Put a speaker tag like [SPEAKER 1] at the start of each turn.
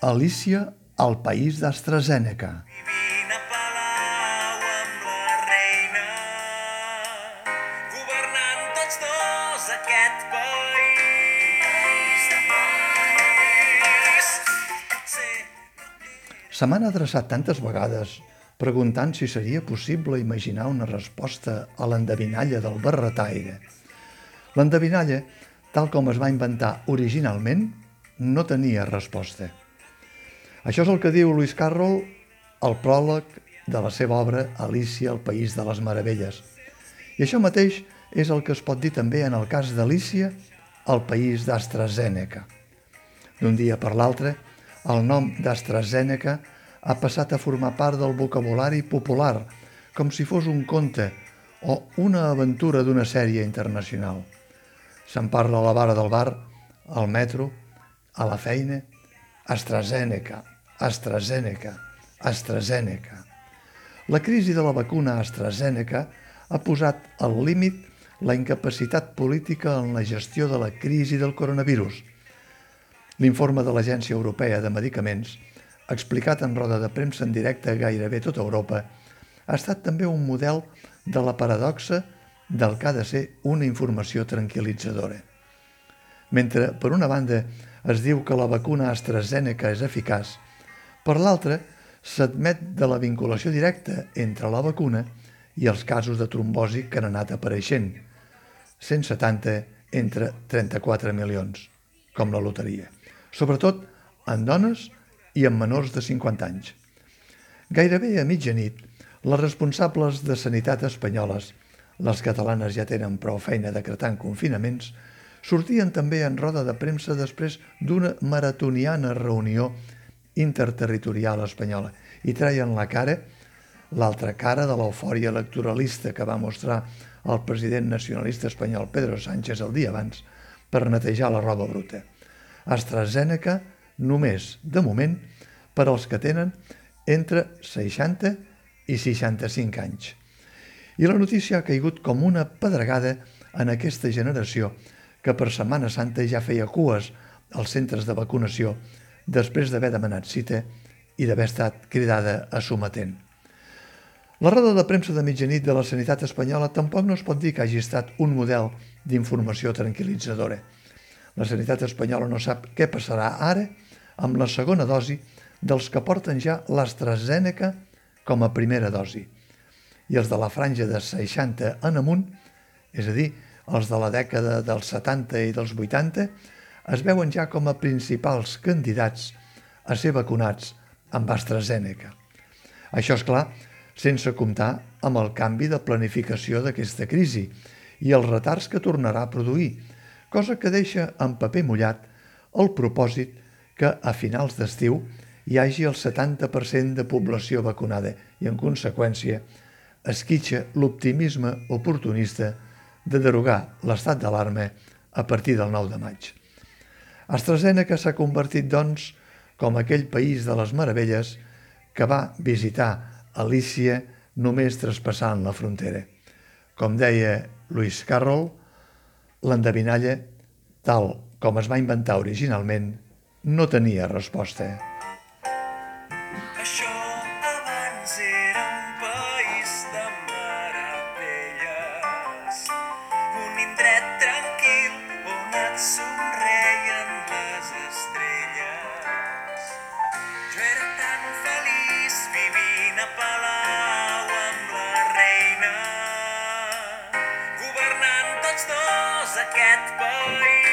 [SPEAKER 1] Alícia al país d'AstraZeneca. Se m'han adreçat tantes vegades preguntant si seria possible imaginar una resposta a l'endevinalla del barretaire. L'endevinalla, tal com es va inventar originalment, no tenia resposta. Això és el que diu Lewis Carroll al pròleg de la seva obra Alicia al País de les Meravelles. I això mateix és el que es pot dir també en el cas d'Alicia al País d'AstraZeneca. D'un dia per l'altre, el nom d'AstraZeneca ha passat a formar part del vocabulari popular, com si fos un conte o una aventura d'una sèrie internacional. Se'n parla a la vara del bar, al metro, a la feina, AstraZeneca, AstraZeneca, AstraZeneca. La crisi de la vacuna AstraZeneca ha posat al límit la incapacitat política en la gestió de la crisi del coronavirus. L'informe de l'Agència Europea de Medicaments, explicat en roda de premsa en directe a gairebé tota Europa, ha estat també un model de la paradoxa del que ha de ser una informació tranquil·litzadora. Mentre, per una banda, es diu que la vacuna AstraZeneca és eficaç, per l'altra, s'admet de la vinculació directa entre la vacuna i els casos de trombosi que han anat apareixent, 170 entre 34 milions, com la loteria, sobretot en dones i en menors de 50 anys. Gairebé a mitjanit, les responsables de sanitat espanyoles, les catalanes ja tenen prou feina decretant confinaments, sortien també en roda de premsa després d'una maratoniana reunió interterritorial espanyola i traien la cara, l'altra cara de l'eufòria electoralista que va mostrar el president nacionalista espanyol Pedro Sánchez el dia abans per netejar la roba bruta. AstraZeneca només, de moment, per als que tenen entre 60 i 65 anys. I la notícia ha caigut com una pedregada en aquesta generació que per Setmana Santa ja feia cues als centres de vacunació després d'haver demanat cita i d'haver estat cridada a sometent. La roda de premsa de mitjanit de la sanitat espanyola tampoc no es pot dir que hagi estat un model d'informació tranquil·litzadora. La sanitat espanyola no sap què passarà ara amb la segona dosi dels que porten ja l'AstraZeneca com a primera dosi. I els de la franja de 60 en amunt, és a dir, els de la dècada dels 70 i dels 80, es veuen ja com a principals candidats a ser vacunats amb AstraZeneca. Això és clar, sense comptar amb el canvi de planificació d'aquesta crisi i els retards que tornarà a produir, cosa que deixa en paper mullat el propòsit que a finals d'estiu hi hagi el 70% de població vacunada i, en conseqüència, esquitxa l'optimisme oportunista de derogar l'estat d'alarma a partir del 9 de maig. AstraZeneca s'ha convertit, doncs, com aquell país de les meravelles que va visitar Alícia només traspassant la frontera. Com deia Lewis Carroll, l'endevinalla, tal com es va inventar originalment, no tenia resposta.
[SPEAKER 2] A Palau amb la reina, governant tots dos aquest país.